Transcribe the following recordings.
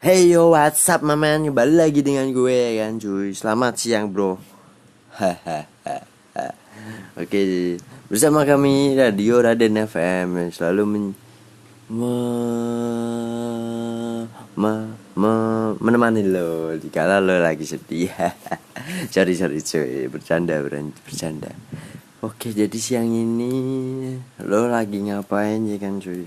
Hey yo what's up maman Kembali lagi dengan gue kan cuy. Selamat siang bro. Oke Bersama kami Radio Raden FM Yang selalu men me, me, me, Menemani lo. Jika lo lagi sedih. Sorry sorry cuy. Bercanda bercanda. Oke jadi siang ini Lo lagi ngapain ya kan cuy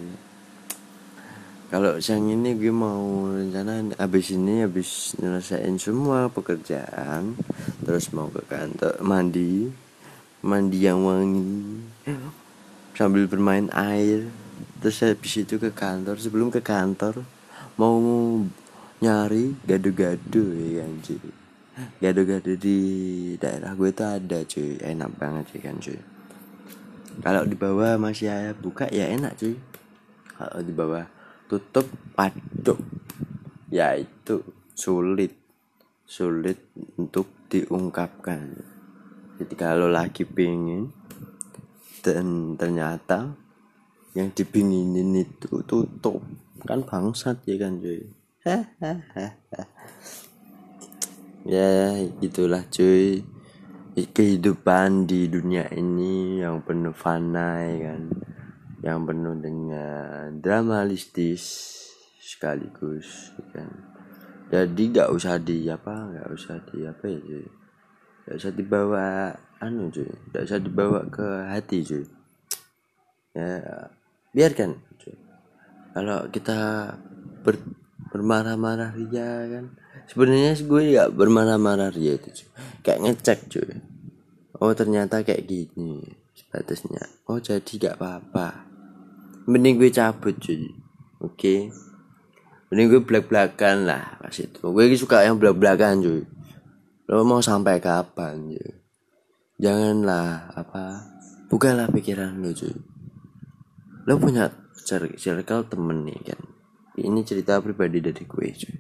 kalau siang ini gue mau rencana abis ini abis nyelesain semua pekerjaan terus mau ke kantor mandi mandi yang wangi sambil bermain air terus habis itu ke kantor. Sebelum ke kantor mau nyari gado-gado ya anjir gado-gado di daerah gue itu ada cuy. Enak banget sih kan cuy. Kalau di bawah masih buka ya enak cuy. Kalau di bawah tutup paduk yaitu sulit sulit untuk diungkapkan. Jadi kalau lagi pingin dan ternyata yang dipinginin itu tutup. Kan bangsat ya kan cuy? Ya gitulah cuy. Kehidupan di dunia ini yang penuh fana ya kan yang penuh dengan dramalistis sekaligus kan. Jadi gak usah di apa gak usah di apa ya cuy. Gak usah dibawa anu cuy. Gak usah dibawa ke hati cuy. Ya biarkan cuy. Kalau kita ber, bermarah-marah ria kan. Sebenarnya gue gak bermarah-marah ria itu cuy. Kayak ngecek cuy. Oh ternyata kayak gini statusnya oh jadi gak apa-apa mending gue cabut cuy. Oke. Okay? mending gue belak belakan lah pas itu. Gue suka yang belak belakan cuy. Lo mau sampai kapan cuy? Janganlah apa bukalah pikiran lo cuy. Lo punya circle temen nih kan? Ini cerita pribadi dari gue cuy.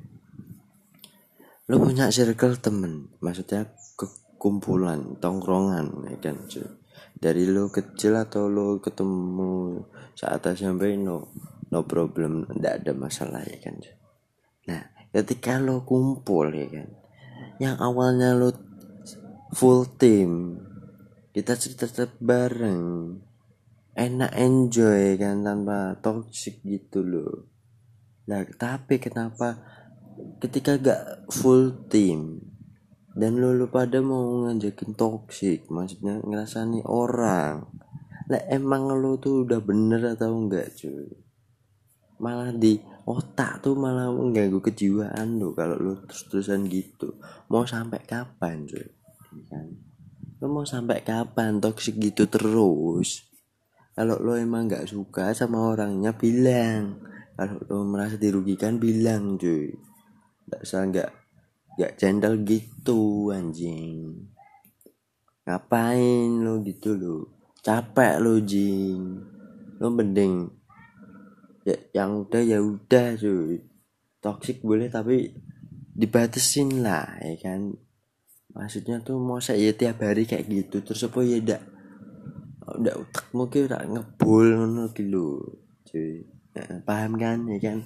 Lo punya circle temen maksudnya kekumpulan tongkrongan ya kan cuy dari lo kecil atau lo ketemu saat SMP no no problem tidak ada masalah ya kan? Nah ketika lo kumpul ya kan? Yang awalnya lo full team kita cerita cerita bareng. Enak enjoy kan? Tanpa toxic gitu loh nah tapi kenapa ketika gak full team dan lo, lo pada mau ngajakin toxic maksudnya ngerasani orang. Lah emang lo tuh udah bener atau enggak cuy? Malah di otak tuh malah mengganggu kejiwaan lo kalau lo terus-terusan gitu. Mau sampai kapan cuy? Kan? Lo mau sampai kapan toksik gitu terus? Kalau lo emang nggak suka sama orangnya bilang. Kalau lo merasa dirugikan bilang cuy. Nggak usah nggak nggak gentle gitu anjing. Ngapain lo gitu lo capek lo jing. Lo mending ya yang udah ya udah cuy. Toxic boleh tapi dibatasin lah ya kan? Maksudnya tuh mau saya tiap hari kayak gitu terus apa ya ndak udah utak mungkin udah ngebul ngono gitu cuy. Paham kan ya kan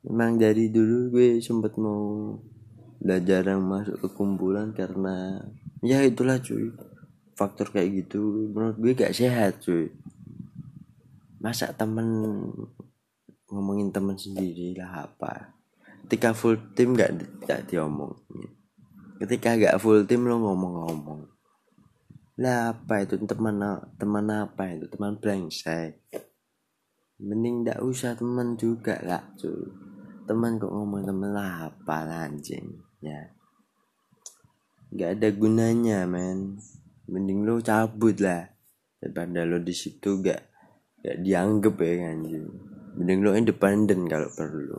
memang dari dulu gue sempet mau belajar yang masuk ke kumpulan karena ya itulah cuy faktor kayak gitu menurut gue gak sehat cuy. Masa temen ngomongin temen sendiri lah apa. Ketika full tim gak, gak diomong ketika gak full tim lo ngomong-ngomong. Lah apa itu teman teman apa itu teman brengsek? Mending gak usah teman juga lah cuy teman kok ngomong temen lah apa anjing. Ya. Gak ada gunanya men. Mending lo cabut lah daripada lo di situ gak gak dianggap ya kan mending lo independen kalau perlu.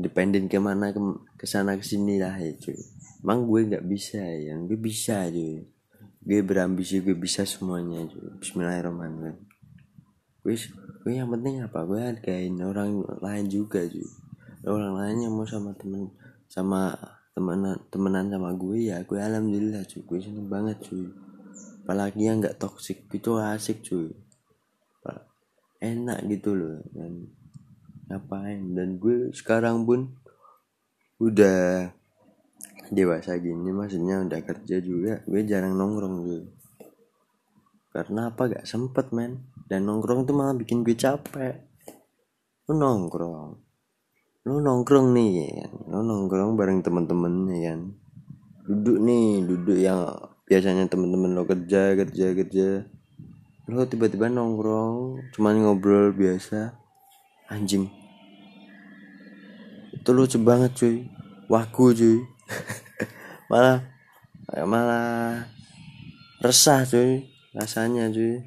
Independen ke mana ke ke sana ke sini lah ya cuy. Emang gue nggak bisa ya. Gue bisa cuy. Gue berambisi gue bisa semuanya cuy. Bismillahirrahmanirrahim gue gue yang penting apa? Gue hargain orang lain juga cuy. Orang lain yang mau sama temen sama temenan temenan sama gue ya gue alhamdulillah cuy. Gue seneng banget cuy. Apalagi yang nggak toksik itu asik cuy. Enak gitu loh dan ngapain? Dan gue sekarang pun udah dewasa gini maksudnya udah kerja juga. Gue jarang nongkrong gue karena apa? Gak sempet men dan nongkrong tuh malah bikin gue capek. Lu nongkrong. Lu nongkrong nih ya kan lu nongkrong bareng temen-temen ya kan duduk nih duduk yang biasanya temen-temen lo kerja kerja kerja. Lo tiba-tiba nongkrong cuman ngobrol biasa. Anjing. Itu lucu banget cuy. Waku cuy. Malah malah resah cuy rasanya cuy